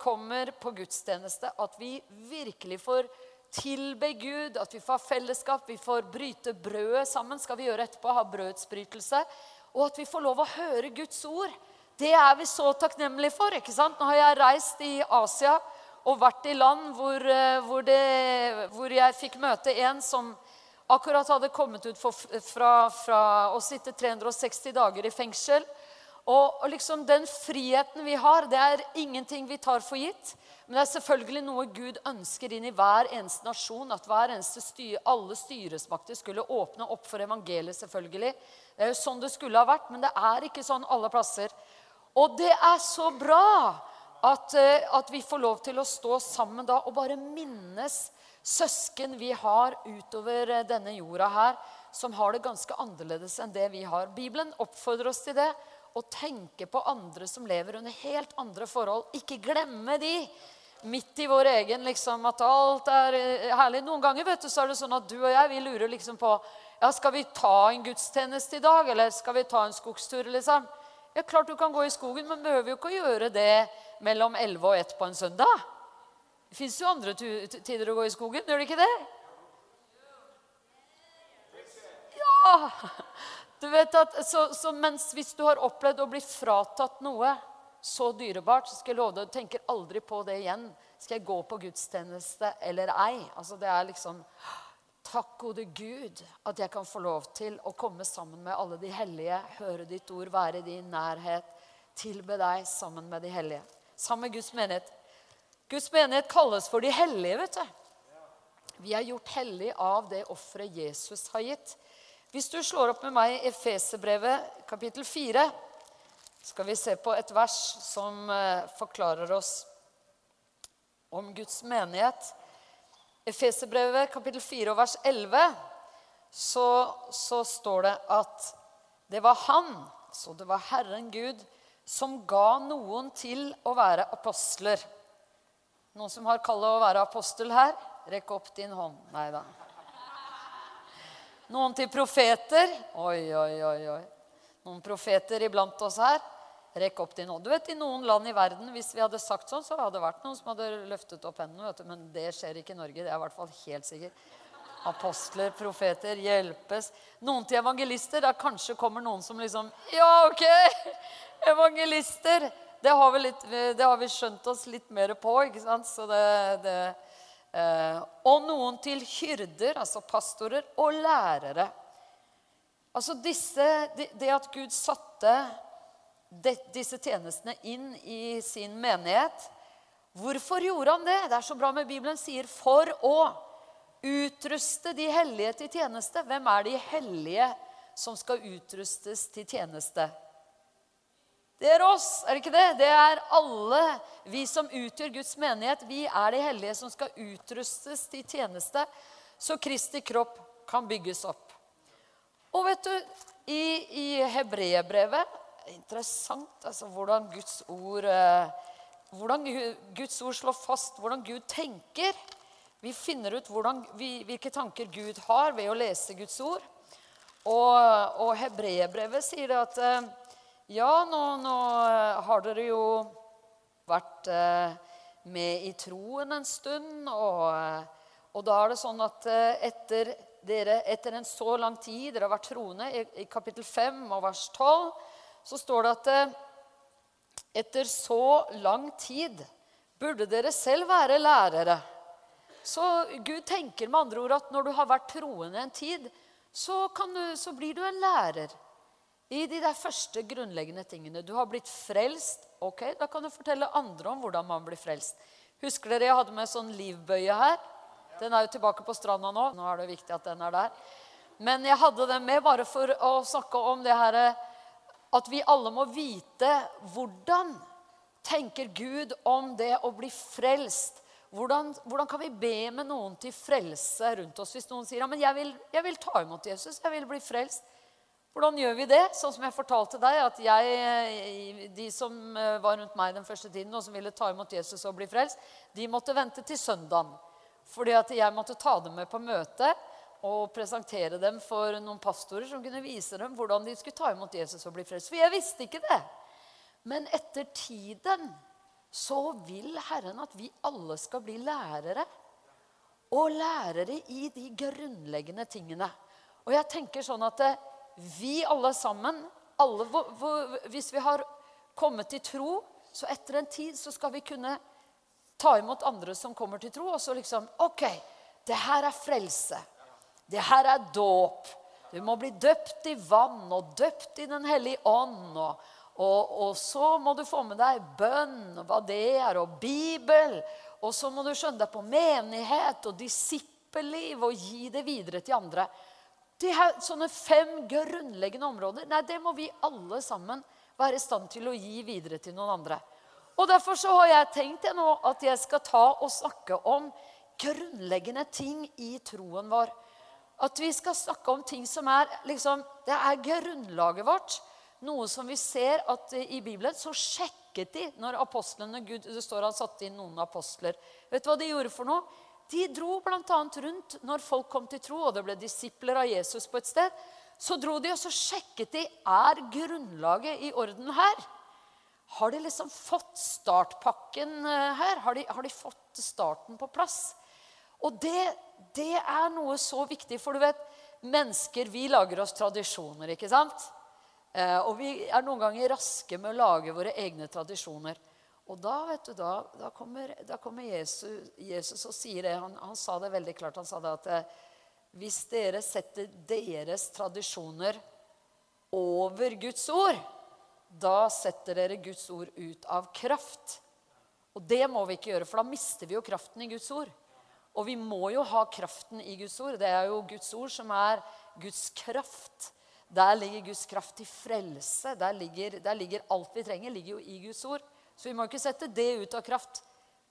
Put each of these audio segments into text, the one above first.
kommer på gudstjeneste, at vi virkelig får tilbe Gud, at vi får fellesskap, vi får bryte brødet sammen, skal vi gjøre etterpå, ha brødsbrytelse, og at vi får lov å høre Guds ord. Det er vi så takknemlige for. ikke sant? Nå har jeg reist i Asia og vært i land hvor, eh, hvor, det, hvor jeg fikk møte en som akkurat hadde kommet ut for, fra, fra å sitte 360 dager i fengsel. Og, og, liksom den friheten vi har, det er ingenting vi tar for gitt. Men det er selvfølgelig noe Gud ønsker inn i hver eneste nasjon. At hver eneste styre, alle styresmakter skulle åpne opp for evangeliet. selvfølgelig. Det er jo sånn det skulle ha vært, men det er ikke sånn alle plasser. Og det er så bra at, eh, at vi får lov til å stå sammen da og bare minnes søsken vi har utover eh, denne jorda her, som har det ganske annerledes enn det vi har. Bibelen oppfordrer oss til det. Å tenke på andre som lever under helt andre forhold. Ikke glemme de midt i vår egen liksom, At alt er eh, herlig. Noen ganger vet du, så er det sånn at du og jeg vi lurer liksom på ja, Skal vi ta en gudstjeneste i dag, eller skal vi ta en skogstur? liksom? Ja, Klart du kan gå i skogen, men behøver jo ikke å gjøre det mellom 11 og 1 på en søndag. Det fins jo andre tider å gå i skogen, gjør det ikke det? Ja! Du vet at, så, så mens Hvis du har opplevd å bli fratatt noe så dyrebart, så skal jeg love deg, du tenker aldri på det igjen. Skal jeg gå på gudstjeneste eller ei? Altså Det er liksom Takk, gode Gud, at jeg kan få lov til å komme sammen med alle de hellige, høre ditt ord, være i din nærhet, tilbe deg sammen med de hellige. Sammen med Guds menighet. Guds menighet kalles for de hellige, vet du. Vi er gjort hellige av det offeret Jesus har gitt. Hvis du slår opp med meg i Efeserbrevet kapittel 4, skal vi se på et vers som eh, forklarer oss om Guds menighet. Efeserbrevet kapittel 4 og vers 11 så, så står det at det var Han, så det var Herren Gud, som ga noen til å være apostler. Noen som har kallet å være apostel her? Rekk opp din hånd. Nei da. Noen til profeter. Oi, oi, oi. oi. Noen profeter iblant oss her. Rekk opp din hånd. Du vet, I noen land i verden hvis vi hadde sagt sånn, så hadde det vært noen som hadde løftet opp hendene. vet du. Men det skjer ikke i Norge. Det er i hvert fall helt sikkert. Apostler, profeter, hjelpes. Noen til evangelister. Da kanskje kommer noen som liksom Ja, ok! Evangelister! Det har vi, litt, det har vi skjønt oss litt mer på. ikke sant? Så det, det og noen til hyrder, altså pastorer, og lærere. Altså disse, det, det at Gud satte disse tjenestene inn i sin menighet. Hvorfor gjorde han det? Det er så bra med Bibelen sier 'for å utruste de hellige til tjeneste'. Hvem er de hellige som skal utrustes til tjeneste? Det er oss, er det ikke det? Det er alle vi som utgjør Guds menighet. Vi er de hellige som skal utrustes til tjeneste, så Kristi kropp kan bygges opp. Og vet du, i, i Hebreerbrevet interessant altså, hvordan Guds ord eh, hvordan Guds ord slår fast hvordan Gud tenker. Vi finner ut hvordan, hvilke tanker Gud har ved å lese Guds ord. Og, og hebreerbrevet sier det at eh, ja, nå, nå, har dere jo vært eh, med i troen en stund. Og, og da er det sånn at etter, dere, etter en så lang tid Dere har vært troende i, i kapittel 5 og vers 12 så står det at eh, etter så lang tid burde dere selv være lærere. Så Gud tenker med andre ord at når du har vært troende en tid, så, du, så blir du en lærer i de der første grunnleggende tingene. Du har blitt frelst. ok, Da kan du fortelle andre om hvordan man blir frelst. Husker dere jeg hadde med sånn livbøye her? Den er jo tilbake på stranda nå. Nå er det viktig at den er der. Men jeg hadde den med bare for å snakke om det her at vi alle må vite hvordan tenker Gud om det å bli frelst. Hvordan, hvordan, kan vi be med noen til frelse rundt oss hvis noen sier ja, men jeg vil, jeg vil ta imot Jesus, jeg vil bli frelst? Hvordan gjør vi det? Sånn som jeg fortalte deg, at jeg, de som eh, var rundt meg den første tiden, og som ville ta imot Jesus og bli frelst, de måtte vente til søndagen. Fordi at jeg måtte ta dem med på møte og presentere dem for noen pastorer som kunne vise dem hvordan de skulle ta imot Jesus og bli frelst. For jeg visste ikke det. Men etter tiden så vil Herren at vi alle skal bli lærere. Og lærere i de grunnleggende tingene. Og jeg tenker sånn at eh, vi alle sammen alle, Hvis vi har kommet til tro, så etter en tid så skal vi kunne ta imot andre som kommer til tro. Og så liksom OK, det her er frelse. Det her er dåp. Du må bli døpt i vann og døpt i Den hellige ånd. Og, og, og, så må du få med deg bønn, og hva det er, og Bibel. Og så må du skjønne deg på menighet og disippelliv og gi det videre til andre. De her, sånne fem grunnleggende områder nei, det må vi alle sammen være i stand til å gi videre til noen andre. Og Derfor så har jeg tenkt jeg nå at jeg skal ta og snakke om grunnleggende ting i troen vår. At vi skal snakke om ting som er liksom, Det er grunnlaget vårt. Noe som vi ser at i Bibelen så sjekket de når apostlene Gud, Det står han satte inn noen apostler. Vet du hva de gjorde for noe? De dro bl.a. rundt når folk kom til tro, og det ble disipler av Jesus på et sted. Så dro de og så sjekket de er grunnlaget i orden her. Har de liksom fått startpakken eh, her? Har de, har de fått starten på plass? Og det, det, er noe så viktig, for du vet, mennesker vi lager oss tradisjoner, ikke sant? Eh, og vi er noen ganger raske med å lage våre egne tradisjoner. Og da vet du, da, da kommer, da kommer Jesus, Jesus, og sier det. Han, han, sa det veldig klart. Han sa det at eh, hvis dere setter deres tradisjoner over Guds ord, da setter dere Guds ord ut av kraft. Og det må vi ikke gjøre, for da mister vi jo kraften i Guds ord. Og vi må jo ha kraften i Guds ord. Det er jo Guds ord som er Guds kraft. Der ligger Guds kraft til frelse. Der ligger, der ligger alt vi trenger, ligger jo i Guds ord. Så vi må ikke sette det ut av kraft.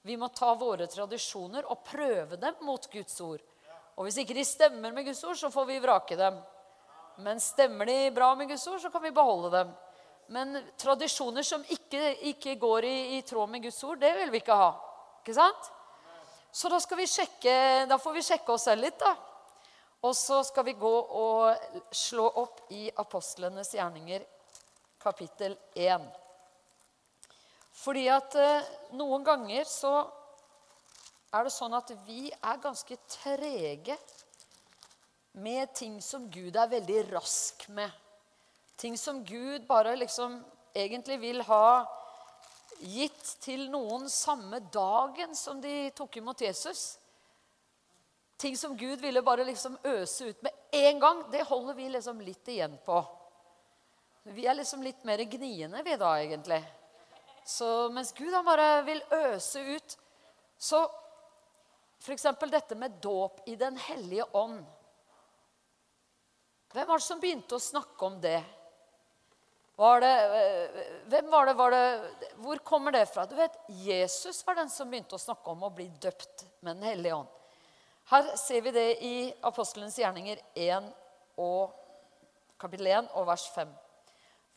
Vi må ta våre tradisjoner og prøve dem mot Guds ord. Og hvis ikke de stemmer med Guds ord, så får vi vrake dem. Men stemmer de bra med Guds ord, så kan vi beholde dem. Men tradisjoner som ikke, ikke går i, i, tråd med Guds ord, det vil vi ikke ha. Ikke sant? Så da, skal vi sjekke, da får vi sjekke oss selv litt, da. Og så skal vi gå og slå opp i apostlenes gjerninger, kapittel 1. Fordi at eh, noen ganger så er det sånn at vi er ganske trege med ting som Gud er veldig rask med. Ting som Gud bare liksom egentlig vil ha gitt til noen samme dagen som de tok imot Jesus. Ting som Gud ville bare liksom øse ut med en gang, det holder vi liksom litt igjen på. Vi er liksom litt mer gniende, vi da, egentlig. Så mens Gud han bare vil øse ut, så F.eks. dette med dåp i Den hellige ånd. Hvem var det som begynte å snakke om det? Var det, eh, hvem var det, var det, Hvor kommer det fra? Du vet, Jesus var den som begynte å snakke om å bli døpt med Den hellige ånd. Her ser vi det i Apostelens gjerninger 1 og, kapittel 1 og vers 5.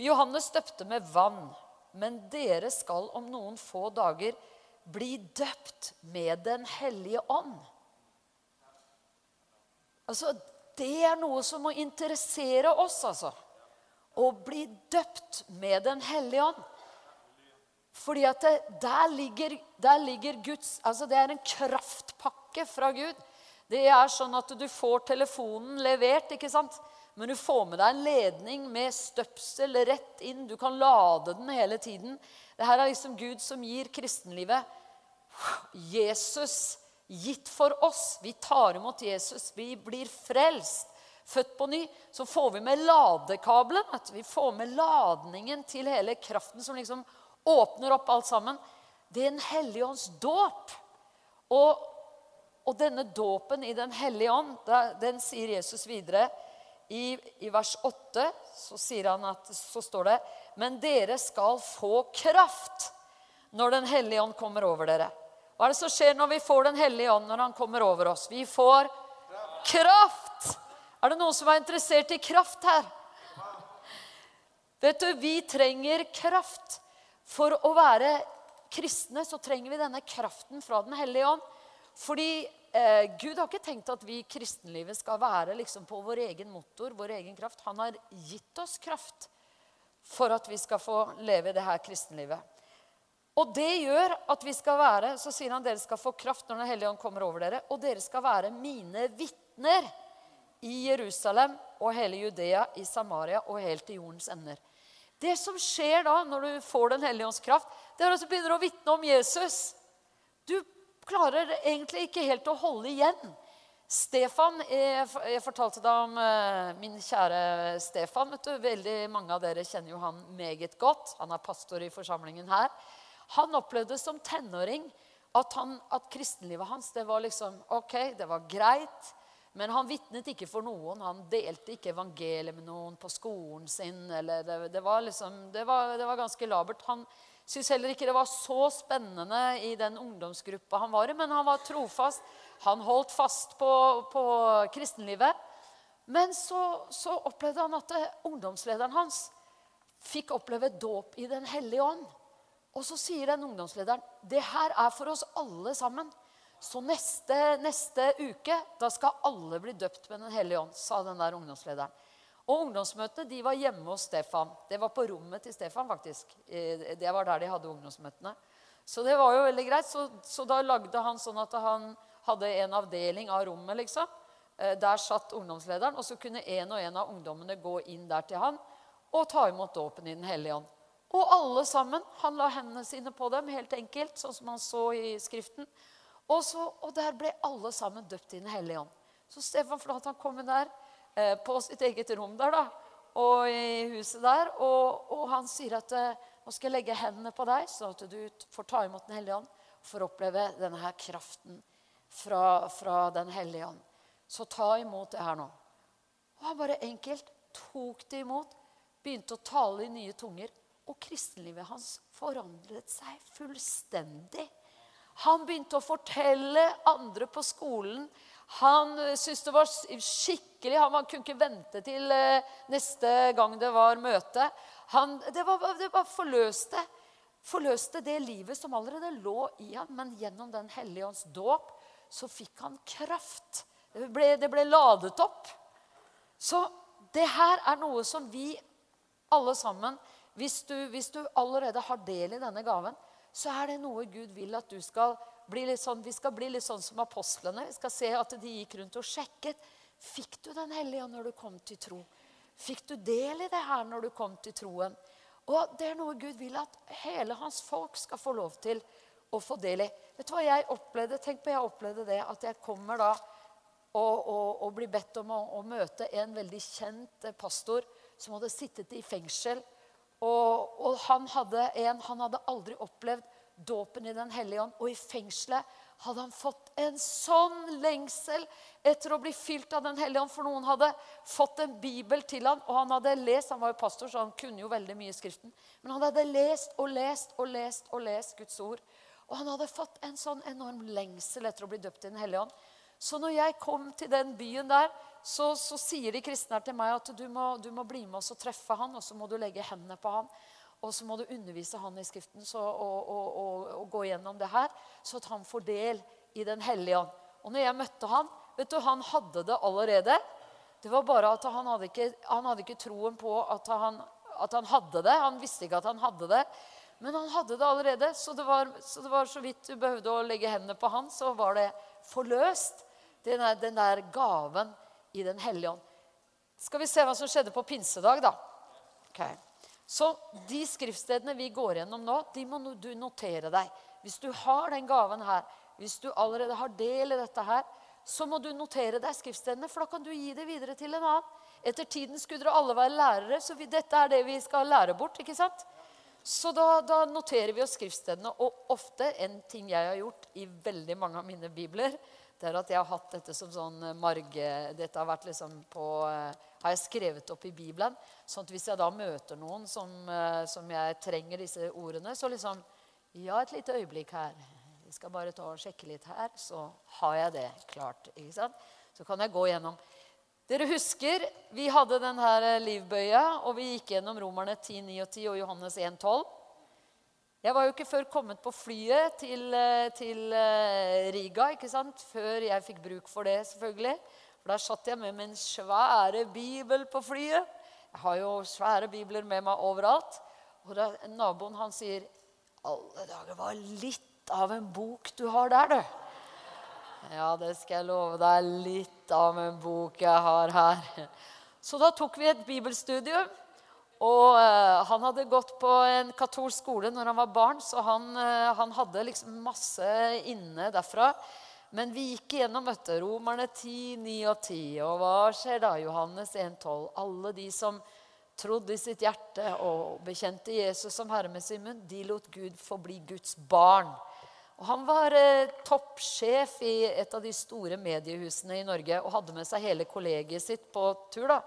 Johannes døpte med vann, men dere skal om noen få dager bli døpt med Den hellige ånd. Altså, Det er noe som må interessere oss, altså å bli døpt med Den hellige ånd. Fordi at det, der, ligger, der ligger Guds Altså, det er en kraftpakke fra Gud. Det er sånn at du får telefonen levert, ikke sant? Men du får med deg en ledning med støpsel rett inn. Du kan lade den hele tiden. Det her er liksom Gud som gir kristenlivet. Jesus gitt for oss. Vi tar imot Jesus. Vi blir frelst født på ny, så får vi med ladekabelen. Vi får med ladningen til hele kraften som liksom åpner opp alt sammen. Det er en hellige ånds dåp. Og, og, denne dåpen i Den hellige ånd, den sier Jesus videre. I, I, vers 8 så, sier han at, så står det Men dere skal få kraft når Den hellige ånd kommer over dere. Hva er det som skjer når vi får Den hellige ånd når han kommer over oss? Vi får kraft! Er det noen som er interessert i kraft her? Vet du, Vi trenger kraft. For å være kristne så trenger vi denne kraften fra Den hellige ånd. Fordi eh, Gud har ikke tenkt at vi i kristenlivet skal være liksom på vår egen motor, vår egen kraft. Han har gitt oss kraft for at vi skal få leve det her kristenlivet. Og det gjør at vi skal være Så sier han dere skal få kraft når Den hellige ånd kommer over dere. Og dere skal være mine vitner i Jerusalem og hele Judea, i Samaria og helt til jordens ender. Det som skjer da når du får Den hellige ånds kraft, det er at du begynner å vitne om Jesus. Du klarer egentlig ikke helt å holde igjen. Stefan, Jeg, jeg fortalte deg om eh, min kjære Stefan. vet du. Veldig Mange av dere kjenner jo han meget godt. Han er pastor i forsamlingen her. Han opplevde som tenåring at, han, at kristenlivet hans det var liksom ok, det var greit. Men han vitnet ikke for noen. Han delte ikke evangeliet med noen på skolen sin. Det, det, var liksom, det, var, det, var ganske labert. Han syntes heller ikke det var så spennende i den ungdomsgruppa han var i, men han var trofast. Han holdt fast på, på kristenlivet. Men så, så opplevde han at ungdomslederen hans fikk oppleve dåp i Den hellige ånd. Og så sier den ungdomslederen det her er for oss alle sammen. Så neste, neste uke da skal alle bli døpt med Den hellige ånd, sa den der ungdomslederen. Og Ungdomsmøtene de var hjemme hos Stefan. Det var på rommet til Stefan. faktisk. Eh, det var der de hadde ungdomsmøtene. Så det var jo veldig greit. Så, så da lagde han sånn at han hadde en avdeling av rommet. liksom. Eh, der satt ungdomslederen, og så kunne en og en av ungdommene gå inn der til han og ta imot dåpen i Den hellige ånd. Og alle sammen. Han la hendene sine på dem, helt enkelt, sånn som han så i Skriften. Og, så, og der ble alle sammen døpt i Den hellige ånd. Så Stefan Flat han kom inn der på sitt eget rom der da, og i huset der. Og, og han sier at eh, nå skal jeg legge hendene på deg, sånn at du får ta imot Den hellige ånd. For å oppleve denne her kraften fra, fra Den hellige ånd. Så ta imot det her nå. Og han bare enkelt tok det imot, begynte å tale i nye tunger og kristenlivet hans forandret seg fullstendig. Han begynte å fortelle andre på skolen. Han syntes det var skikkelig Han kunne ikke vente til eh, neste gang det var møte. Han, det, var, det var forløste, forløste det livet som allerede lå i ham. Men gjennom Den hellige ånds dåp så fikk han kraft. Det ble, det ble ladet opp. Så det her er noe som vi alle sammen hvis du, hvis du, allerede har del i denne gaven, så er det noe Gud vil at du skal bli litt sånn, Vi skal bli litt sånn som apostlene. Vi skal se at de gikk rundt og sjekket. Fikk du Den hellige ånd når du kom til tro? Fikk du del i det her når du kom til troen? Og det er noe Gud vil at hele hans folk skal få lov til å få del i. Vet du hva jeg opplevde? Tenk på jeg opplevde det at jeg kommer da og, og, og blir bedt om å, å møte en veldig kjent pastor som hadde sittet i fengsel og, og han, hadde en, han hadde aldri opplevd dåpen i Den hellige ånd. Og i fengselet hadde han fått en sånn lengsel etter å bli fylt av Den hellige ånd. For noen hadde fått en bibel til han, og han hadde lest Han var jo pastor, så han kunne jo veldig mye i Skriften. Men han hadde lest og lest og lest og lest Guds ord. Og han hadde fått en sånn enorm lengsel etter å bli døpt i Den hellige ånd. Så når jeg kom til den byen der, så, så, sier de kristne her til meg at du må, du må, bli med oss og treffe han, og så må du legge hendene på han. Og så må du undervise han i Skriften så, og, og, og, og, gå gjennom det her, så at han får del i Den hellige ånd. Og når jeg møtte han, vet du, han hadde det allerede. Det var bare at han hadde ikke, han hadde ikke troen på at han, at han hadde det. Han visste ikke at han hadde det. Men han hadde det allerede, så det, var, så det var så vidt du behøvde å legge hendene på han, så var det forløst. Den der, den der gaven i Den hellige ånd. Skal vi se hva som skjedde på pinsedag, da? Okay. Så de skriftstedene vi går gjennom nå, de må du notere deg. Hvis du har den gaven her, hvis du allerede har del i dette her, så må du notere deg skriftstedene, for da kan du gi det videre til en annen. Etter tiden skulle dere alle være lærere, så vi, dette er det vi skal lære bort. ikke sant? Så da, da, noterer vi oss skriftstedene. Og ofte, en ting jeg har gjort i veldig mange av mine bibler, det er at jeg har hatt dette som sånn eh, marge... Dette har vært liksom på eh, Har jeg skrevet opp i Bibelen. sånn at hvis jeg da møter noen som, eh, som jeg trenger disse ordene, så liksom Ja, et lite øyeblikk her. Vi skal bare ta og sjekke litt her, så har jeg det klart. ikke sant? Så kan jeg gå gjennom. Dere husker vi hadde denne livbøya, og vi gikk gjennom Romerne 10, 9 og 10 og Johannes 1, 12. Jeg var jo ikke før kommet på flyet til, eh, til eh, Riga ikke sant? før jeg fikk bruk for det. selvfølgelig. For Der satt jeg med min svære bibel på flyet. Jeg har jo svære bibler med meg overalt. Og da, naboen han sier alle dager, hva litt av en bok du har der, du. Ja, det skal jeg love deg. Litt av en bok jeg har her. Så da tok vi et bibelstudium. Og uh, han hadde gått på en katolsk skole når han var barn, så han, uh, han hadde liksom masse inne derfra. Men vi gikk igjennom vet du, Romerne 10, 9 og 10. Og hva skjer da? Johannes 1, 12. Alle de som trodde i sitt hjerte og bekjente Jesus som herre med sin munn, de lot Gud få bli Guds barn. Og han var eh, toppsjef i et av de store mediehusene i Norge og hadde med seg hele kollegiet sitt på tur da,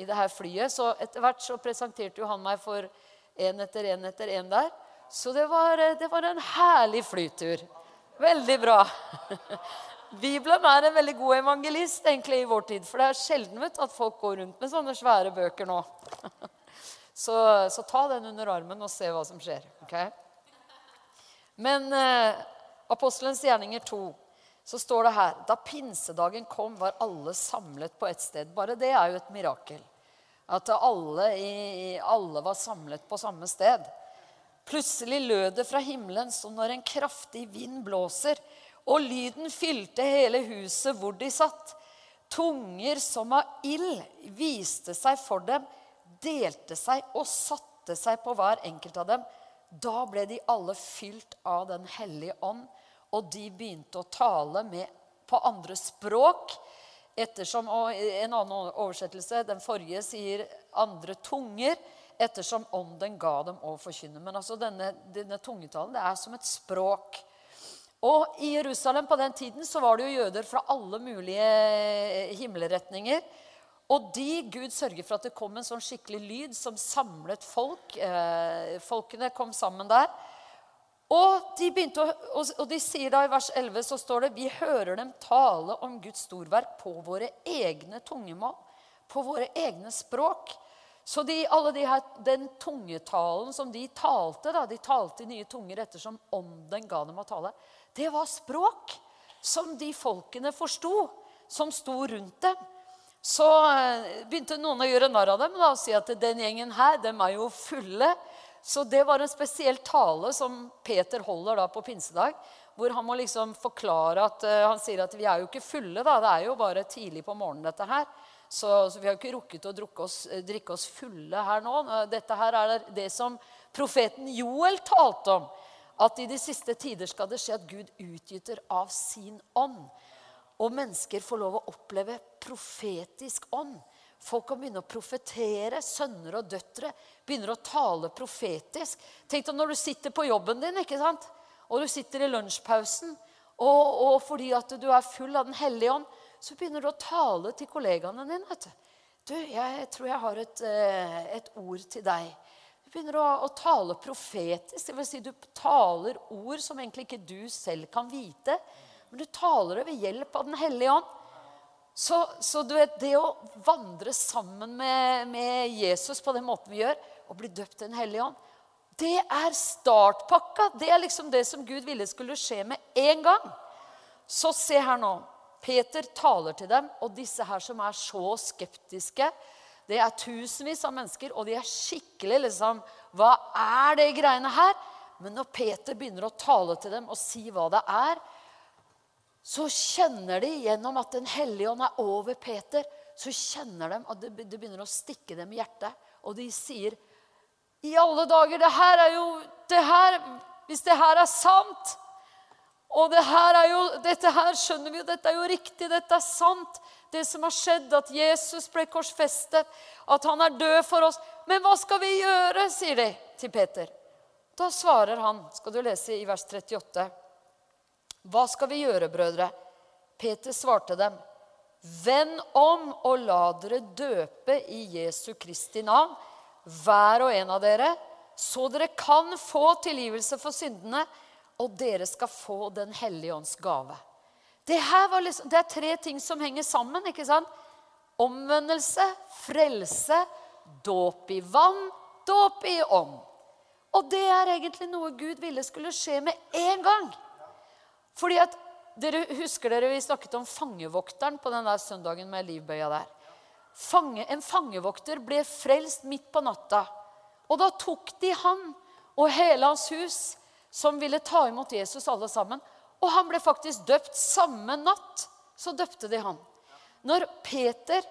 i det her flyet. Så etter hvert så presenterte jo han meg for én etter én etter én der. Så det var, eh, det var en herlig flytur. Veldig bra. Bibelen er en veldig god evangelist egentlig i vår tid. For det er sjelden vet, at folk går rundt med sånne svære bøker nå. Så, så ta den under armen og se hva som skjer. Okay? Men eh, Apostelens gjerninger 2, så står det her Da pinsedagen kom, var alle samlet på ett sted. Bare det er jo et mirakel. At alle, i, alle var samlet på samme sted. Plutselig lød det fra himmelen som når en kraftig vind blåser og lyden fylte hele huset hvor de satt. Tunger som av ild viste seg for dem, delte seg og satte seg på hver enkelt av dem. Da ble de alle fylt av Den hellige ånd, og de begynte å tale med, på andre språk. Ettersom, og En annen oversettelse, den forrige, sier 'andre tunger', ettersom ånden ga dem å forkynne. Men altså denne, denne tungetalen det er som et språk. Og I Jerusalem på den tiden så var det jo jøder fra alle mulige eh, himmelretninger. Og de, Gud sørger for at det kom en sånn skikkelig lyd som samlet folk. Eh, folkene kom sammen der. Og de, å, og de sier da i vers 11 så står det vi hører dem tale om Guds storverk på våre egne tungemål, på våre egne språk. Så de, alle de her, den tungetalen som de talte, da, de talte i nye tunger ettersom ånden ga dem å tale, det var språk som de folkene forsto, som sto rundt dem. Så eh, begynte noen å gjøre narr av dem da, og si at den gjengen her, dem er jo fulle. Så det var en spesiell tale som Peter holder da på pinsedag. Hvor han må liksom forklare at uh, han sier at vi er jo ikke fulle. da, Det er jo bare tidlig på morgenen, dette her. Så, så vi har jo ikke rukket å oss, eh, drikke oss fulle her nå. Dette her er det som profeten Joel talte om at i de siste tider skal det skje at Gud utgyter av sin ånd. Og mennesker får lov å oppleve profetisk ånd. Folk kan begynne å profetere. Sønner og døtre begynner å tale profetisk. Tenk deg når du sitter på jobben din ikke sant? og du sitter i lunsjpausen, og, og fordi at du er full av Den hellige ånd, så begynner du å tale til kollegaene dine. vet Du Du, jeg tror jeg har et, eh, et ord til deg Du begynner å, å tale profetisk. Det vil si, du taler ord som egentlig ikke du selv kan vite. Men du taler det ved hjelp av Den hellige ånd. Så, så vet, det å vandre sammen med, med, Jesus på den måten vi gjør, og bli døpt til Den hellige ånd, det er startpakka. Det er liksom det som Gud ville skulle skje med en gang. Så se her nå. Peter taler til dem, og disse her som er så skeptiske, det er tusenvis av mennesker, og de er skikkelig liksom Hva er det greiene her? Men når Peter begynner å tale til dem og si hva det er, så kjenner de gjennom at Den hellige ånd er over Peter, så kjenner de at det, begynner å stikke dem i hjertet. Og de sier, 'I alle dager, det her er jo det her, Hvis det her er sant Og det her er jo, dette her skjønner vi jo, dette er jo riktig, dette er sant det som har skjedd, at Jesus ble korsfestet, at han er død for oss. Men hva skal vi gjøre, sier de til Peter. Da svarer han, skal du lese i vers 38. Hva skal vi gjøre, brødre? Peter svarte dem. Vend om og la dere døpe i Jesu Kristi navn, hver og en av dere, så dere kan få tilgivelse for syndene, og dere skal få Den hellige ånds gave. Det, liksom, det er tre ting som henger sammen. ikke sant? Omvendelse, frelse, dåp i vann, dåp i ånd. Og det er egentlig noe Gud ville skulle skje med en gang. Fordi at, dere Husker dere vi snakket om fangevokteren på den der søndagen med livbøya der? fange, en fangevokter ble frelst midt på natta. Og da tok de han og hele hans hus, som ville ta imot Jesus alle sammen. Og han ble faktisk døpt samme natt. Så døpte de han. Når Peter,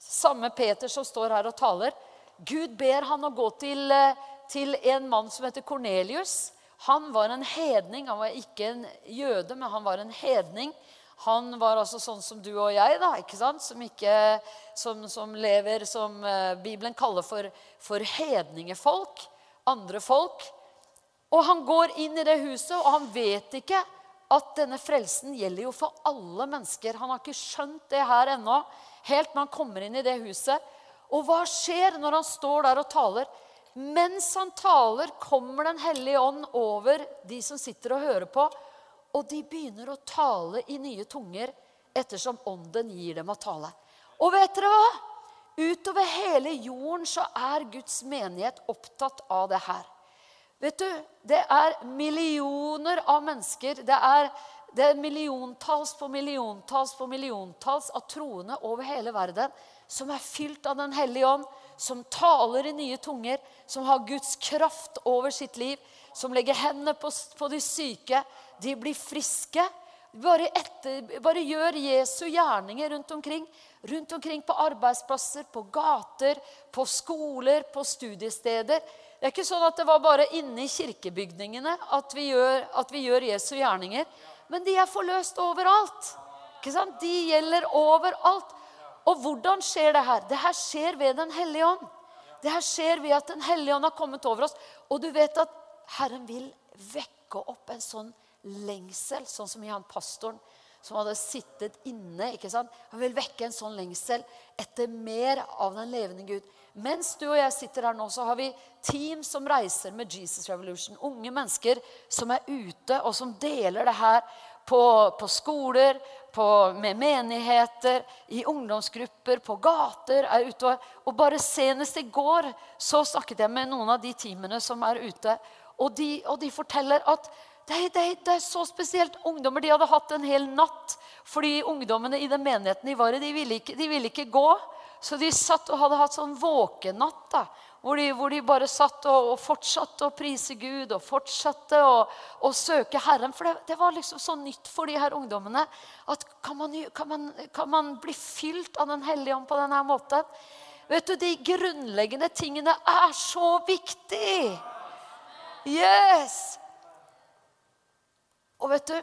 samme Peter som står her og taler, Gud ber han å gå til, eh, til en mann som heter Kornelius. Han var en hedning. Han var ikke en jøde, men han var en hedning. Han var altså sånn som du og jeg, da, ikke sant? Som, ikke, som, som lever som uh, Bibelen kaller for, for hedningefolk. Andre folk. Og han går inn i det huset, og han vet ikke at denne frelsen gjelder jo for alle mennesker. Han har ikke skjønt det her ennå, helt når han kommer inn i det huset. Og hva skjer når han står der og taler? Mens han taler, kommer Den hellige ånd over de som sitter og hører på. Og de begynner å tale i nye tunger ettersom ånden gir dem å tale. Og vet dere hva? Utover hele jorden så er Guds menighet opptatt av det her. Vet du, Det er millioner av mennesker. Det er, det er milliontalls på milliontalls på milliontalls av troende over hele verden som er fylt av Den hellige ånd, som taler i nye tunger, som har Guds kraft over sitt liv, som legger hendene på, på de syke, de blir friske. Bare, etter, bare, gjør Jesu gjerninger rundt omkring. Rundt omkring på arbeidsplasser, på gater, på skoler, på studiesteder. Det er ikke sånn at det var bare inne i kirkebygningene at vi gjør, at vi gjør Jesu gjerninger. Men de er forløst overalt. De gjelder overalt. Og hvordan skjer det her? Det her skjer ved Den hellige ånd. Det her skjer ved at Den hellige ånd har kommet over oss. Og du vet at Herren vil vekke opp en sånn lengsel, sånn som i han pastoren som hadde sittet inne. ikke sant? Han vil vekke en sånn lengsel etter mer av den levende Gud. Mens du og jeg sitter her nå, så har vi team som reiser med Jesus Revolution. Unge mennesker som er ute, og som deler det her på, på skoler, på, med menigheter, i ungdomsgrupper, på gater. er ute. Og bare senest i går så snakket jeg med noen av de teamene som er ute. Og de, og de forteller at det, det, det, er så spesielt. Ungdommer de hadde hatt en hel natt. Fordi ungdommene i den menigheten de var i, de ville ikke, de ville ikke gå. Så de satt og hadde hatt sånn våkenatt. da, hvor de, hvor de, bare satt og, og, fortsatte å prise Gud og fortsatte å, å søke Herren. For det, det, var liksom så nytt for de her ungdommene. at Kan man, kan man, kan man bli fylt av Den hellige ånd på denne måten? Vet du, De grunnleggende tingene er så viktig. Yes! Og vet du,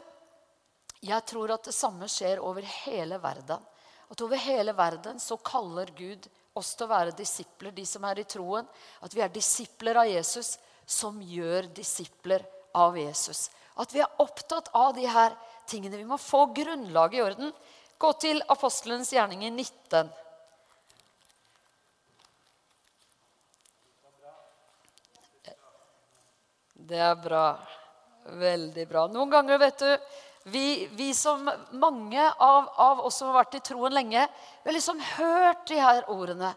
jeg tror at det samme skjer over hele verden. At over hele verden så kaller Gud oss til å være disipler, de som er i troen. At vi er disipler av Jesus som gjør disipler av Jesus. At vi er opptatt av de her tingene. Vi må få grunnlaget i orden. Gå til apostelens gjerning i 19. Det er bra. Veldig bra. Noen ganger, vet du vi, vi som Mange av, av, oss som har vært i troen lenge, vi har liksom hørt de her ordene.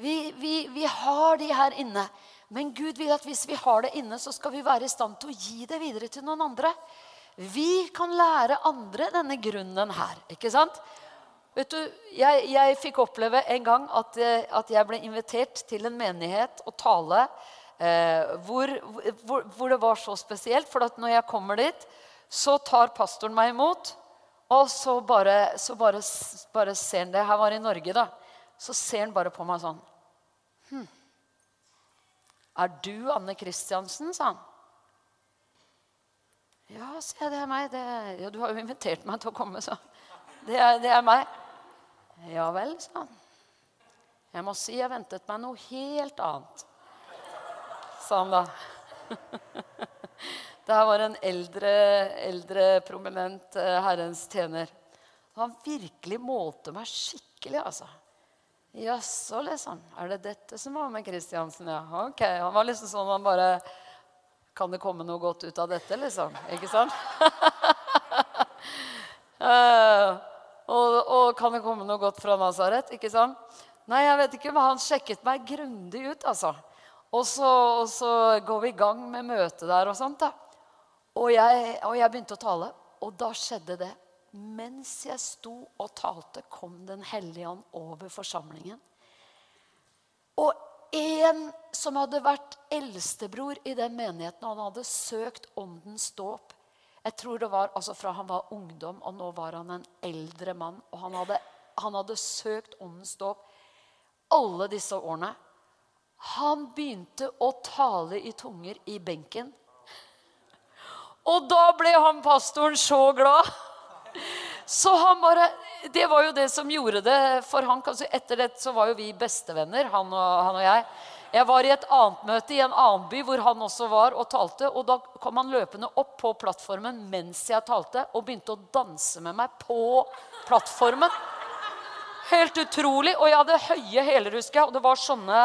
Vi, vi, vi har de her inne. Men Gud vil at hvis vi har det inne, så skal vi være i stand til å gi det videre til noen andre. Vi kan lære andre denne grunnen her. ikke sant? Vet du, Jeg, jeg fikk oppleve en gang at, at, jeg ble invitert til en menighet og tale eh, hvor, hvor, hvor, det var så spesielt. For at når jeg kommer dit, så tar pastoren meg imot. Og så bare, så bare, bare ser han det. Her var i Norge, da. Så ser han bare på meg sånn hm. Er du Anne Kristiansen? sa han. Ja, sier jeg. Det er meg. Det, ja, du har jo invitert meg til å komme, så. Det er, det er meg. Ja vel, sa han. Jeg må si jeg ventet meg noe helt annet sa han da. Det her var en eldre, eldre prominent uh, Herrens tjener. Han virkelig målte meg skikkelig, altså. Jaså, liksom. Er det dette som var med Kristiansen? Ja, ok. Han var liksom sånn han bare Kan det komme noe godt ut av dette, liksom? Ikke sant? uh, og, og, kan det komme noe godt fra Nazaret? Ikke sant? Nei, jeg vet ikke, men han sjekket meg grundig ut, altså. Og så, og så, går vi i gang med møtet der og sånt. da. Og jeg, og jeg, begynte å tale, og da skjedde det. mens jeg sto og talte, kom Den hellige ånd over forsamlingen. Og en som hadde vært eldstebror i den menigheten, han hadde søkt åndens dåp Jeg tror det var altså fra han var ungdom, og nå var han en eldre mann. Og han hadde, han hadde søkt åndens dåp alle disse årene. Han begynte å tale i tunger i benken. Og da ble han pastoren så glad. Så han bare Det var jo det som gjorde det for han. Etter det så var jo vi bestevenner, han og, han og jeg. Jeg var i et annet møte i en annen by hvor han også var og talte. Og da kom han løpende opp på plattformen mens jeg talte, og begynte å danse med meg på plattformen. Helt utrolig. Og jeg hadde høye hæler, husker jeg. Og det var sånne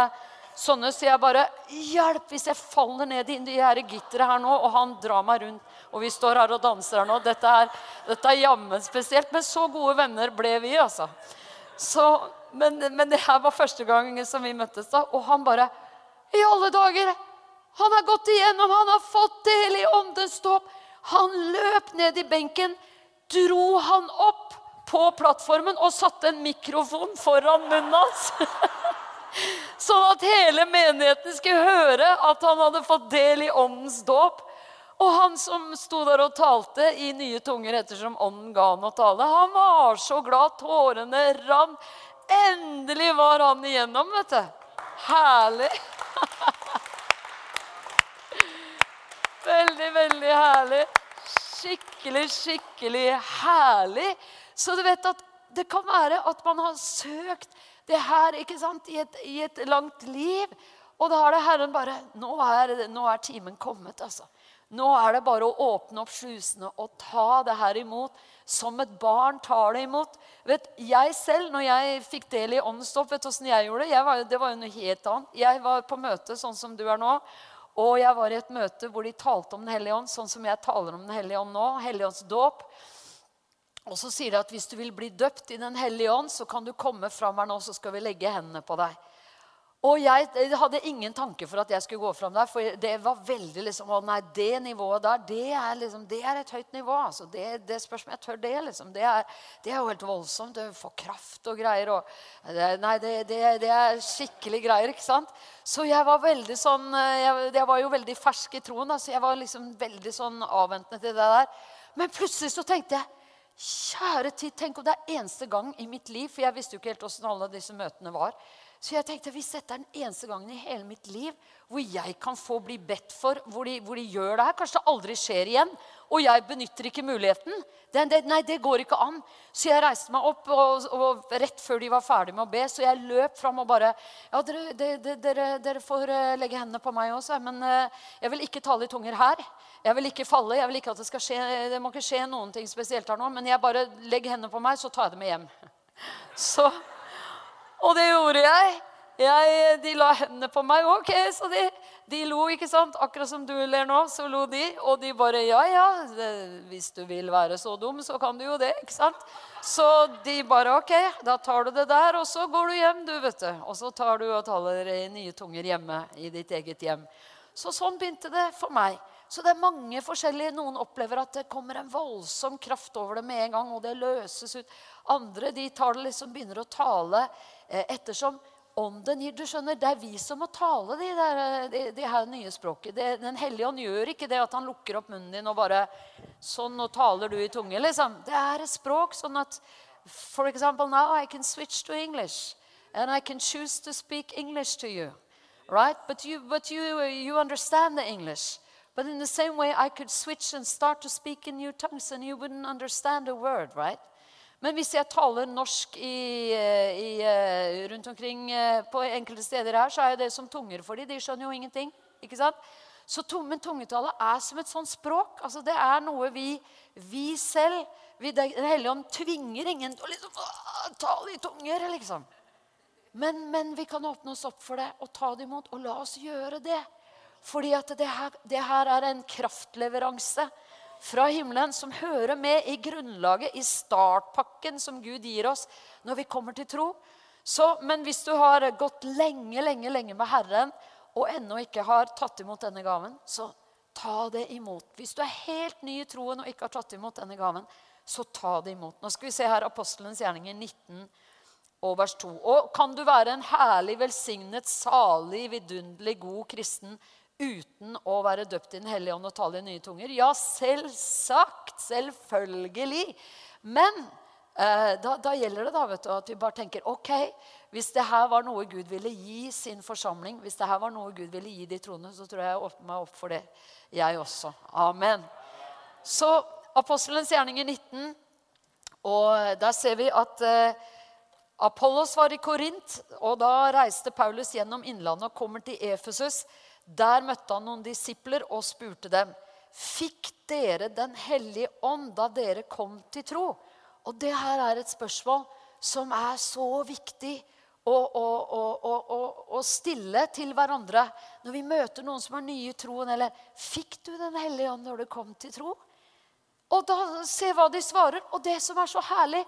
sånne, så jeg bare Hjelp hvis jeg faller ned i de gitteret her nå, og han drar meg rundt, og vi står her og danser her nå. Dette er, er jammen spesielt. Men så gode venner ble vi, altså. Så, men, men, det her var første gang som vi møttes, da. Og han bare I alle dager! Han har gått igjennom, han har fått del i åndens dåp. Han løp ned i benken, dro han opp på plattformen og satte en mikrofon foran munnen hans. Sånn at hele menigheten skulle høre at han hadde fått del i åndens dåp. Og han som sto der og talte i nye tunger ettersom ånden ga han å tale, han var så glad. Tårene rant. Endelig var han igjennom, vet du. Herlig. Veldig, veldig herlig. Skikkelig, skikkelig herlig. Så du vet at det kan være at man har søkt det her ikke sant, i et, i et langt liv. Og da har det Herren bare nå er, nå er, timen kommet, altså. Nå er det bare å åpne opp slusene og ta det her imot som et barn tar det imot. Vet, jeg selv, når jeg fikk del i åndsstoff, vet du åssen jeg gjorde det? Jeg var, det var jo noe helt annet. Jeg var på møte sånn som du er nå. Og jeg var i et møte hvor de talte om Den hellige ånd, sånn som jeg taler om Den hellige ånd nå. Helligåndsdåp. Og så sier de at hvis du vil bli døpt i Den hellige ånd, så kan du komme fram her nå, så skal vi legge hendene på deg. Og jeg, hadde ingen tanke for at jeg skulle gå fram der. For det var veldig liksom Å nei, det nivået der, det er, liksom, det er et høyt nivå. altså. Det, det spørs om jeg tør det. liksom. Det er, det er, jo helt voldsomt. Du får kraft og greier. Og, nei, det, det, er skikkelig greier, ikke sant? Så jeg var veldig sånn Jeg, jeg var jo veldig fersk i troen, da, så jeg var liksom veldig sånn avventende til det der. Men plutselig så tenkte jeg Kjære tid, tenk om det er eneste gang i mitt liv For jeg visste jo ikke helt åssen alle disse møtene var. Så jeg tenkte hvis dette er den eneste gangen i hele mitt liv hvor jeg kan få bli bedt for, hvor de, hvor de gjør det her Kanskje det aldri skjer igjen, og jeg benytter ikke muligheten. Det, det, nei, det går ikke an. Så jeg reiste meg opp og, og rett før de var ferdige med å be, så jeg løp fram og bare Ja, dere, dere, dere får eh, legge hendene på meg også, men eh, jeg vil ikke tale i tunger her. Jeg vil ikke falle. jeg vil ikke at Det skal skje, det må ikke skje noen ting spesielt her nå, men jeg bare legger hendene på meg, så tar jeg det med hjem. Så, og det gjorde jeg. jeg. De la hendene på meg. Ok, så de, de, lo, ikke sant? Akkurat som du ler nå, så lo de. Og de bare Ja, ja, hvis du vil være så dum, så kan du jo det. ikke sant? Så de bare Ok, da tar du det der, og så går du hjem, du, vet du. Og så tar du og taler i nye tunger hjemme i ditt eget hjem. Så sånn begynte det for meg. Så det er mange forskjellige. Noen opplever at det kommer en voldsom kraft over det med en gang, og det løses ut. Andre de tar det liksom, begynner å tale ettersom ånden gir. Du skjønner, Det er vi som må tale de, der, eh, de, de her nye språket. Det, den hellige ånd gjør ikke det at han lukker opp munnen din og bare Sånn, nå taler du i tunge, liksom. Det er et språk sånn at For example, now I can switch to English. And I can choose to speak English to you. Right? But you, but you, you understand the English. But in the same way, I could switch and start to speak in new tongues, and you wouldn't understand a word, right? Men hvis jeg taler norsk i, eh, i, eh, rundt omkring eh, på enkelte steder her, så er det som tunger for dem. De skjønner jo ingenting. ikke sant? Så Men tungetale er som et sånt språk. altså Det er noe vi, vi selv vi, Den hellige ånd tvinger ingen til å liksom, tale i tunger. liksom. Men, men, vi kan åpne oss opp for det og ta det imot. Og la oss gjøre det. Fordi at det her, det her er en kraftleveranse fra himmelen som hører med i grunnlaget, i startpakken som Gud gir oss når vi kommer til tro. Så, men hvis du har gått lenge, lenge, lenge med Herren og ennå ikke har tatt imot denne gaven, så ta det imot. Hvis du er helt ny i troen og ikke har tatt imot denne gaven, så ta det imot. Nå skal vi se her apostelens gjerninger 19 og vers 2. Og kan du være en herlig, velsignet, salig, vidunderlig, god kristen uten å være døpt i Den hellige ånd og tale i nye tunger? Ja, selvsagt. Selvfølgelig. Men eh, da, da, gjelder det da, vet du, at vi bare tenker ok, hvis det her var noe Gud ville gi sin forsamling, hvis det her var noe Gud ville gi de troende, så tror jeg jeg åpner meg opp for det, jeg også. Amen. Så Apostelens gjerning i 19, og der ser vi at eh, Apollos var i Korint, og da reiste Paulus gjennom innlandet og kommer til Efesus. Der møtte han noen disipler og spurte dem Fikk dere Den hellige ånd da dere kom til tro? Og det her er et spørsmål som er så viktig å, å, å, å stille til hverandre når vi møter noen som er nye i troen. Eller 'Fikk du Den hellige ånd når du kom til tro?' Og da Se hva de svarer. Og det som er så herlig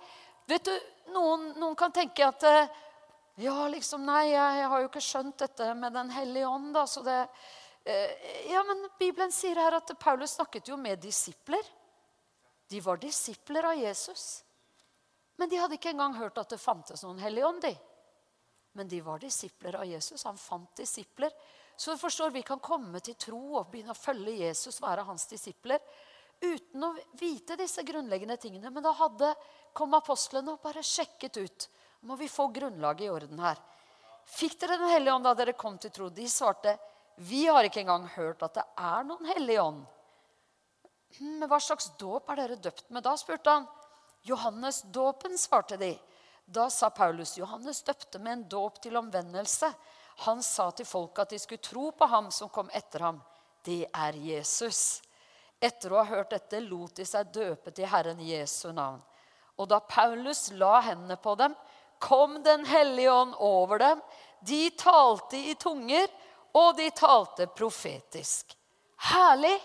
vet du, Noen, noen kan tenke at eh, ja, liksom, nei, jeg, jeg, har jo ikke skjønt dette med Den hellige ånd. da, så det... Eh, ja, men Bibelen sier her at Paulus snakket jo med disipler. De var disipler av Jesus. Men de hadde ikke engang hørt at det fantes noen hellig ånd. de. Men de var disipler av Jesus. Han fant disipler. Så du forstår, vi kan komme til tro og begynne å følge Jesus, være hans disipler, uten å vite disse grunnleggende tingene. Men da hadde, kom apostlene og bare sjekket ut må vi få grunnlaget i orden her. Fikk dere Den hellige ånd da dere kom til tro? De svarte, vi har ikke engang hørt at det er noen hellig ånd. «Hm, men hva slags dåp er dere døpt med da? spurte han. Johannes-dåpen, svarte de. Da sa Paulus, Johannes døpte med en dåp til omvendelse. Han sa til folket at de skulle tro på ham som kom etter ham. Det er Jesus. Etter å ha hørt dette lot de seg døpe til Herren Jesu navn. Og da Paulus la hendene på dem, kom Den hellige ånd over dem. De talte i tunger, og de talte profetisk. Herlig!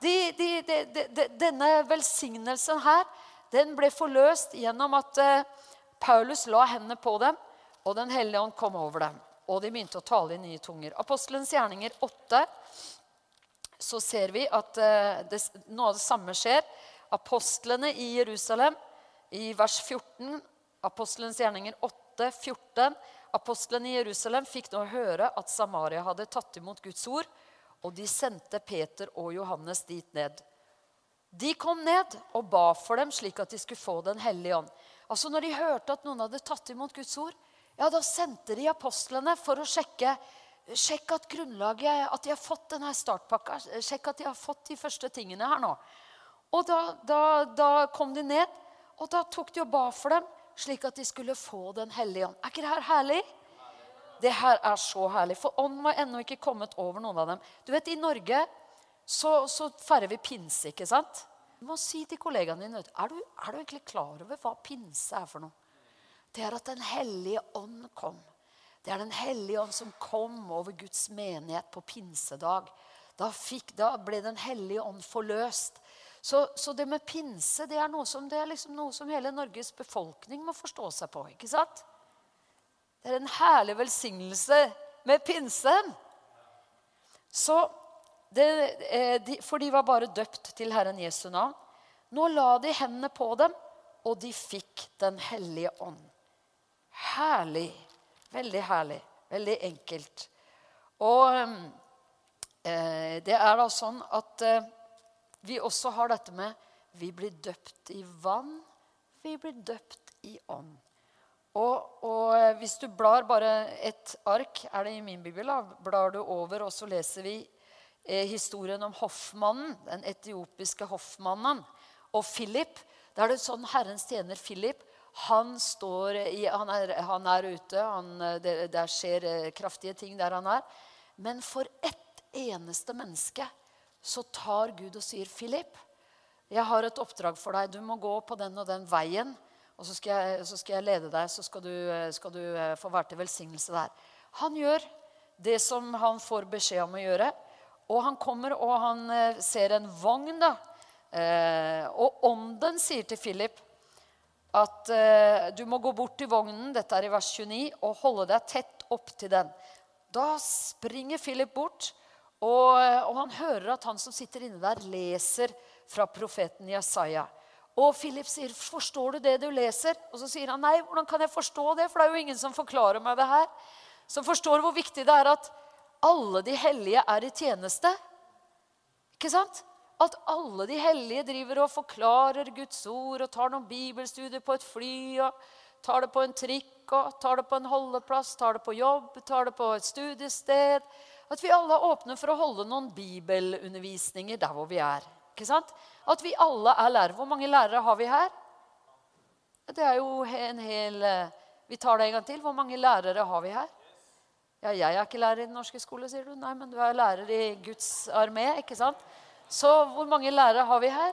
De, de, de, denne velsignelsen her den ble forløst gjennom at uh, Paulus la hendene på dem, og Den hellige ånd kom over dem. Og de begynte å tale i nye tunger. Apostelens gjerninger 8 så ser vi at uh, det, noe av det samme skjer. Apostlene i Jerusalem, i vers 14 Apostelens gjerninger 8, 14. Apostlene i Jerusalem fikk nå høre at Samaria hadde tatt imot Guds ord, og de sendte Peter og Johannes dit ned. De kom ned og ba for dem slik at de skulle få Den hellige ånd. Altså Når de hørte at noen hadde tatt imot Guds ord, ja, da sendte de apostlene for å sjekke, Sjekk at grunnlaget, at de har fått denne startpakka. Sjekke at de har fått de første tingene her nå. Og da, da, da kom de ned, og da tok de og ba for dem slik at de skulle få Den hellige ånd. Er ikke det her herlig? Det her er så herlig. For ånden var ennå ikke kommet over noen av dem. Du vet, I Norge så, så feirer vi pinse, ikke sant? Du må si til kollegaene dine er du, er du egentlig klar over hva pinse er for noe. Det er at Den hellige ånd kom. Det er Den hellige ånd som kom over Guds menighet på pinsedag. Da, fikk, da ble Den hellige ånd forløst. Så, så, det med pinse det er, noe som, det er liksom noe som hele Norges befolkning må forstå seg på. ikke sant? Det er en herlig velsignelse med pinsen. Så det, eh, de, For de var bare døpt til Herren Jesu navn. Nå la de hendene på dem, og de fikk Den hellige ånd. Herlig. Veldig herlig. Veldig enkelt. Og eh, det er da sånn at eh, vi også har dette med vi blir døpt i vann, vi blir døpt i ånd. Og, og eh, hvis du blar bare et ark, er det i min bibel, da, blar du over, og så leser vi eh, historien om hoffmannen, den etiopiske hoffmannen, og Philip. Da er det sånn Herrens tjener Philip han, i, han, er, han er, ute. Han, det, der skjer eh, kraftige ting der han er. Men for ett eneste menneske så tar Gud og sier, 'Philip, jeg har et oppdrag for deg. Du må gå på den og den veien.' Og så skal jeg, så skal jeg lede deg, så skal du, skal du, eh, få være til velsignelse der. Han gjør det som han får beskjed om å gjøre. Og han kommer og han eh, ser en vogn. da. Eh, og ånden sier til Philip at du må gå bort til vognen dette er i vers 29, og holde deg tett opp til den. Da springer Philip bort og, og, han hører at han som sitter inne der, leser fra profeten Jesaja. Og Philip sier, 'Forstår du det du leser?' Og så sier han, 'Nei, hvordan kan jeg forstå det?' For det er jo ingen som forklarer meg det her. Som forstår hvor viktig det er at alle de hellige er i tjeneste. Ikke sant? At alle de hellige driver og forklarer Guds ord og tar noen bibelstudier på et fly og tar det på en trikk og tar det på en holdeplass, tar det på jobb, tar det på et studiested. At vi alle er åpne for å holde noen bibelundervisninger der hvor vi er. Ikke sant? At vi alle er lærere. Hvor mange lærere har vi her? Det er jo en hel eh, Vi tar det en gang til. Hvor mange lærere har vi her? Ja, jeg er ikke lærer i den norske skole, sier du. Nei, men du er lærer i Guds armé, ikke sant? Så hvor mange lærere har vi her?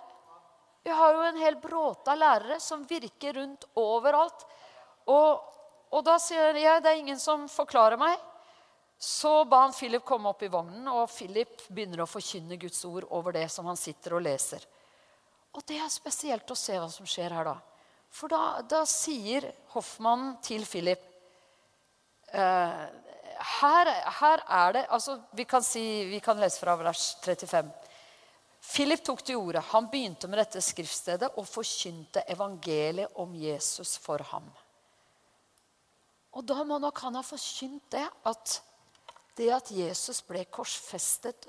Vi har jo en hel bråte av lærere som virker rundt overalt. Og, og da sier jeg det er ingen som forklarer meg. Så ba han Philip komme opp i vognen, og Philip begynner å forkynne Guds ord over det som han sitter og leser. Og det er spesielt å se hva som skjer her da. For da, da sier hoffmannen til Philip eh, her, her, er det altså, vi, kan si, vi kan lese fra vers 35. Philip tok til orde. Han begynte med dette skriftstedet og forkynte evangeliet om Jesus for ham. Og da må nok han ha forkynt det at det at Jesus ble korsfestet,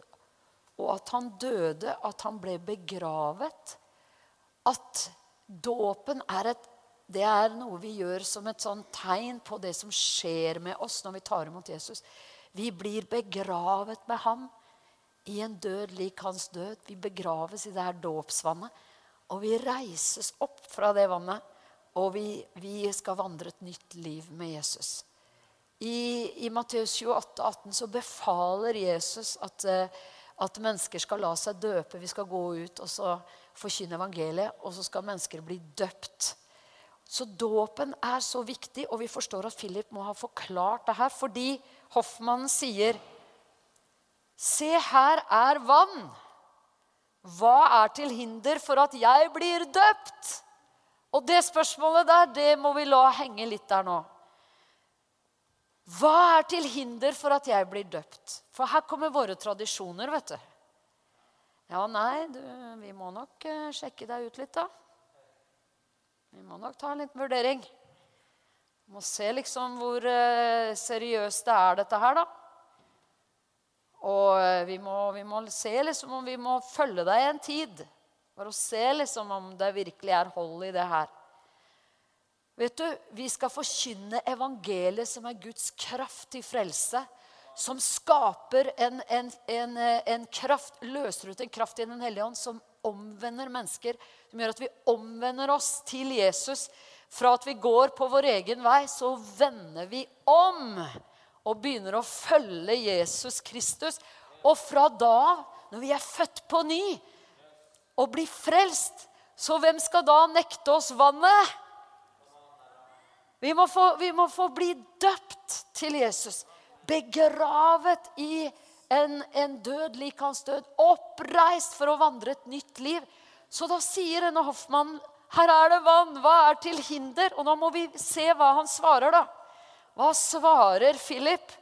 og at han døde, at han ble begravet At dåpen er, et, det er noe vi gjør som et sånn tegn på det som skjer med oss når vi tar imot Jesus. Vi blir begravet med ham i en død lik hans død. Vi begraves i det her dåpsvannet. Og vi reises opp fra det vannet, og vi, vi skal vandre et nytt liv med Jesus. I, i Matteus 28, 18 så befaler Jesus at, eh, at, mennesker skal la seg døpe. Vi skal gå ut og så forkynne evangeliet, og så skal mennesker bli døpt. Så dåpen er så viktig, og vi forstår at Philip må ha forklart det her fordi hoffmannen sier Se, her er vann. Hva er til hinder for at jeg blir døpt? Og det spørsmålet der, det må vi la henge litt der nå. Hva er til hinder for at jeg blir døpt? For her kommer våre tradisjoner, vet du. Ja, nei, du, vi må nok uh, sjekke deg ut litt, da. Vi må nok ta en liten vurdering. Vi må se liksom hvor uh, seriøst det er, dette her, da. Og uh, vi må, vi må, se liksom om vi må følge deg en tid. For å se liksom om det virkelig er hold i det her. Vet du, Vi skal forkynne evangeliet, som er Guds kraft til frelse. Som skaper en, en, en, en kraft, løser ut en kraft i Den hellige ånd som omvender mennesker. Som gjør at vi omvender oss til Jesus. Fra at vi går på vår egen vei, så vender vi om og begynner å følge Jesus Kristus. Og fra da av, når vi er født på ny og blir frelst, så hvem skal da nekte oss vannet? Vi må, få, vi må få bli døpt til Jesus. Begravet i en, en død lik hans død. Oppreist for å vandre et nytt liv. Så da sier denne hoffmannen her er det vann. Hva er til hinder? Og nå må vi se hva han svarer, da. Hva svarer Philip?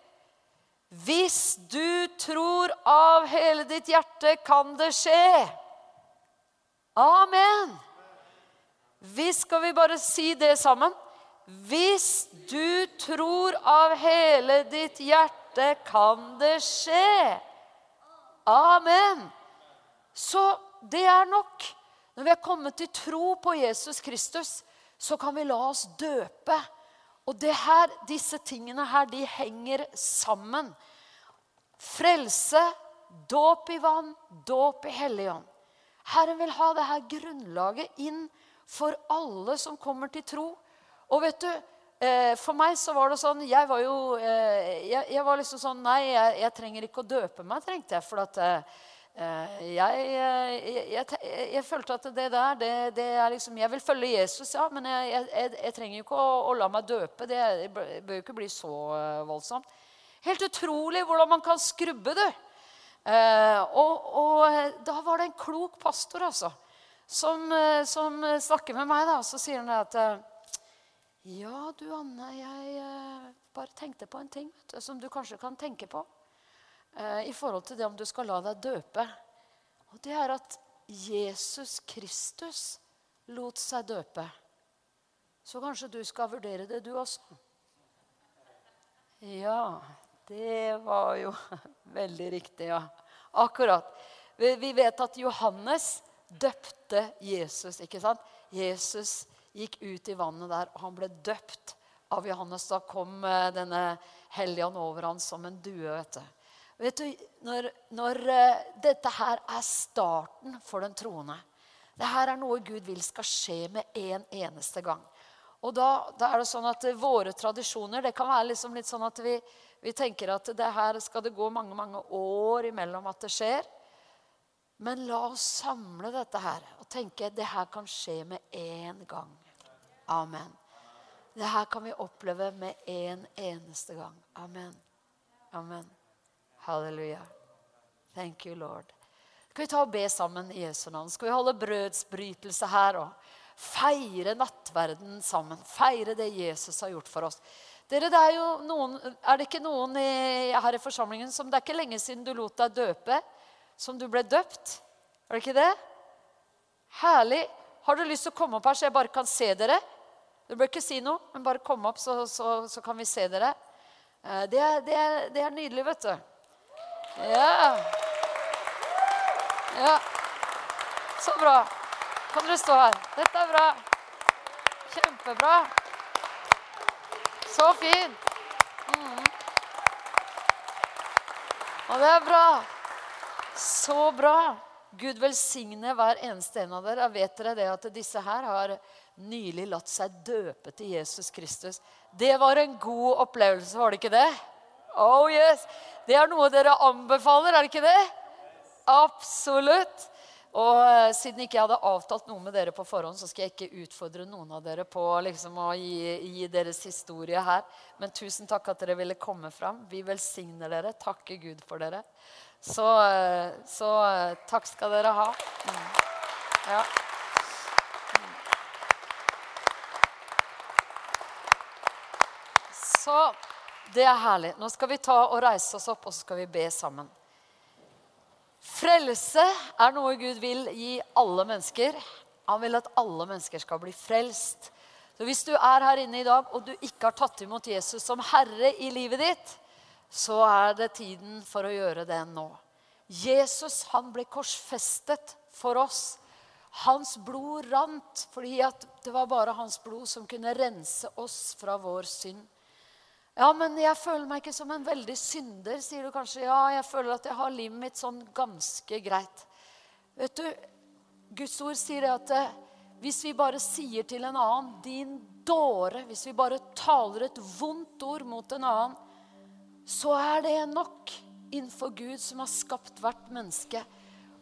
Hvis du tror av hele ditt hjerte, kan det skje. Amen. Hvis skal vi bare si det sammen? Hvis du tror av hele ditt hjerte, kan det skje. Amen. Så det er nok. Når vi er kommet til tro på Jesus Kristus, så kan vi la oss døpe. Og her, disse tingene her, de henger sammen. Frelse, dåp i vann, dåp i Helligånd. Herren vil ha det her grunnlaget inn for alle som kommer til tro. Og vet du, eh, for meg så var det sånn Jeg var jo eh, jeg, jeg var liksom sånn Nei, jeg, jeg, trenger ikke å døpe meg, trengte jeg. For at eh, jeg, jeg, følte at det der det, det, er liksom Jeg vil følge Jesus, ja, men jeg, trenger jo ikke å, å, la meg døpe. Det, det bør jo ikke bli så voldsomt. Helt utrolig hvordan man kan skrubbe, du. Og, og, da var det en klok pastor, altså, som, som snakker med meg. da, og Så sier han at ja, du Anne, jeg eh, bare tenkte på en ting du, som du kanskje kan tenke på. Eh, I forhold til det om du skal la deg døpe. Og det er at Jesus Kristus lot seg døpe. Så kanskje du skal vurdere det, du også. Ja, det var jo veldig riktig, ja. Akkurat. Vi vet at Johannes døpte Jesus, ikke sant? Jesus gikk ut i vannet der, og han ble døpt av Johannes. Da kom eh, denne hellige over ham som en due. vet du. Vet du, når, når uh, dette her er starten for den troende Det her er noe Gud vil skal skje med en eneste gang. Og da, da er det sånn at Våre tradisjoner det kan være liksom litt sånn at vi, vi tenker at det her skal det gå mange mange år imellom at det skjer. Men la oss samle dette her og tenke at det her kan skje med én gang. Amen. Det her kan vi oppleve med en eneste gang. Amen. Amen. Halleluja. Thank you, Lord. Skal vi ta og be sammen i Jesu navn? Skal vi holde brødsbrytelse her og feire nattverden sammen? Feire det Jesus har gjort for oss. Dere, det Er jo noen, er det ikke noen i, her i forsamlingen som Det er ikke lenge siden du lot deg døpe, som du ble døpt? Er det ikke det? Herlig. Har du lyst til å komme opp her, så jeg bare kan se dere? Du bør ikke si noe, men bare kom opp, så, så, så kan vi se dere. Eh, det er, det, er, det er nydelig, vet du. Ja. Ja. Så bra. Kan dere stå her? Dette er bra. Kjempebra. Så fint. Mm. Og det er bra. Så bra. Gud velsigne hver eneste en av dere. Vet dere det at disse her har nylig latt seg døpe til Jesus Kristus? Det var en god opplevelse, var det ikke det? Oh yes. Det er noe dere anbefaler, er det ikke det? Absolutt. Og uh, siden ikke jeg hadde avtalt noe med dere på forhånd, så skal jeg ikke utfordre noen av dere på liksom, å gi, gi, deres historie her. Men tusen takk at dere ville komme fram. Vi velsigner dere. Takker Gud for dere. Så, uh, så uh, takk skal dere ha. Mm. Ja. Så det er herlig. Nå skal vi ta og reise oss opp, og så skal vi be sammen. Frelse er noe Gud vil gi alle mennesker. Han vil at alle mennesker skal bli frelst. Så Hvis du er her inne i dag og du ikke har tatt imot Jesus som herre i livet ditt, så er det tiden for å gjøre det nå. Jesus han ble korsfestet for oss. Hans blod rant fordi det var bare hans blod som kunne rense oss fra vår synd. Ja, men jeg føler meg ikke som en veldig synder, sier du kanskje. Ja, jeg føler at jeg har livet mitt sånn ganske greit. Vet du, Guds ord sier det at eh, hvis vi bare sier til en annen 'din dåre', hvis vi bare taler et vondt ord mot en annen, så er det nok innenfor Gud som har skapt hvert menneske,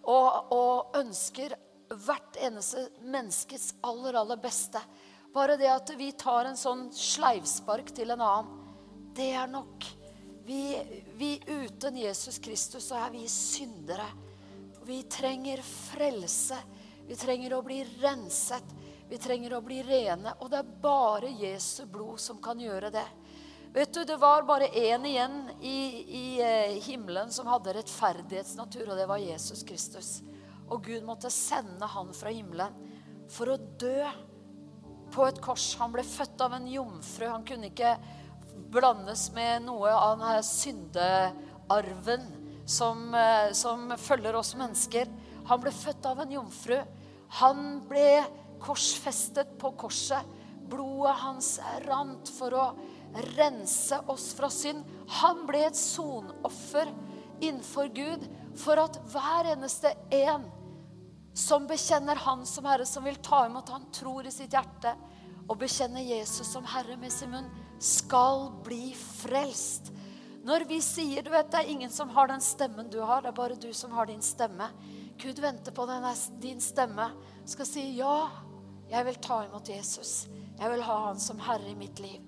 og, og ønsker hvert eneste menneskes aller, aller beste. Bare det at vi tar en sånn sleivspark til en annen det er nok. Vi, vi, uten Jesus Kristus så er vi syndere. Vi trenger frelse. Vi trenger å bli renset. Vi trenger å bli rene. Og det er bare Jesu blod som kan gjøre det. Vet du, Det var bare én igjen i, i eh, himmelen som hadde rettferdighetsnatur, og det var Jesus Kristus. Og Gud måtte sende han fra himmelen for å dø på et kors. Han ble født av en jomfru. Han kunne ikke blandes med noe av denne syndearven som, eh, som følger oss mennesker. Han ble født av en jomfru. Han ble korsfestet på korset. Blodet hans rant for å rense oss fra synd. Han ble et sonoffer innenfor Gud for at hver eneste en som bekjenner Han som Herre, som vil ta imot Han, tror i sitt hjerte og bekjenner Jesus som Herre med sin munn, skal bli frelst. Når vi sier du vet, det er ingen som har den stemmen du har, det er bare du som har din stemme. Gud venter på denne, din stemme. Skal si ja, jeg vil ta imot Jesus. Jeg vil ha han som herre i mitt liv.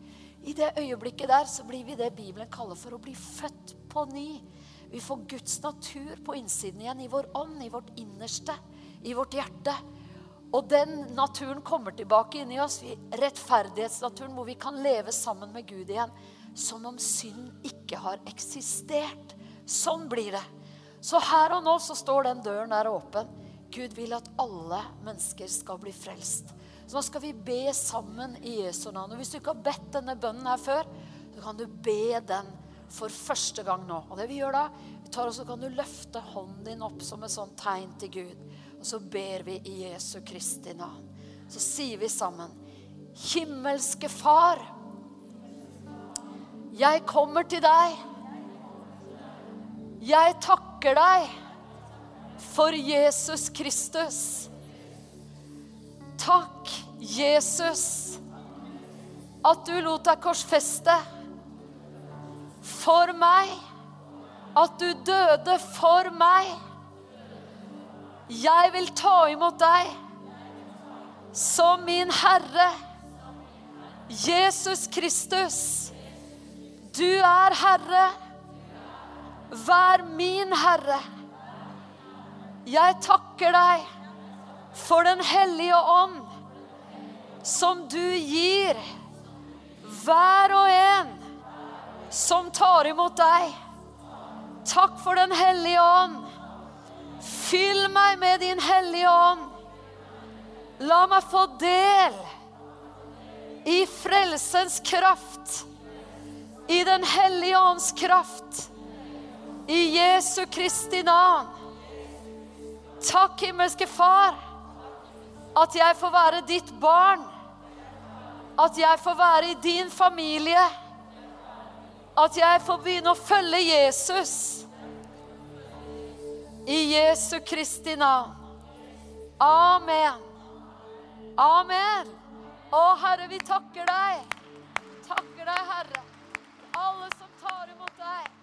I det øyeblikket der så blir vi det Bibelen kaller for å bli født på ny. Vi får Guds natur på innsiden igjen, i vår ånd, i vårt innerste, i vårt hjerte. Og den naturen kommer tilbake inni oss, rettferdighetsnaturen, hvor vi kan leve sammen med Gud igjen. Som om synd ikke har eksistert. Sånn blir det. Så her og nå så står den døren der åpen. Gud vil at alle mennesker skal bli frelst. Så nå skal vi be sammen i Jesu navn. Og hvis du ikke har bedt denne bønnen her før, så kan du be den for første gang nå. Og det vi gjør da, vi tar og så kan du løfte hånden din opp som et sånt tegn til Gud. Og så ber vi i Jesu Kristi navn. Så sier vi sammen Himmelske Far. Jeg kommer til deg. Jeg takker deg for Jesus Kristus. Takk, Jesus, at du lot deg korsfeste for meg. At du døde for meg. Jeg vil ta imot deg som min Herre. Jesus Kristus, du er Herre. Vær min Herre. Jeg takker deg for Den hellige ånd, som du gir hver og en som tar imot deg. Takk for Den hellige ånd. Fyll meg med din hellige ånd. La meg få del i frelsens kraft, i Den hellige ånds kraft, i Jesu Kristi navn. Takk, himmelske Far, at jeg får være ditt barn. At jeg får være i din familie. At jeg får begynne å følge Jesus. I Jesu Kristi navn. Amen. Amen. Å, Herre, vi takker deg. Takker deg, Herre. Alle som tar imot deg.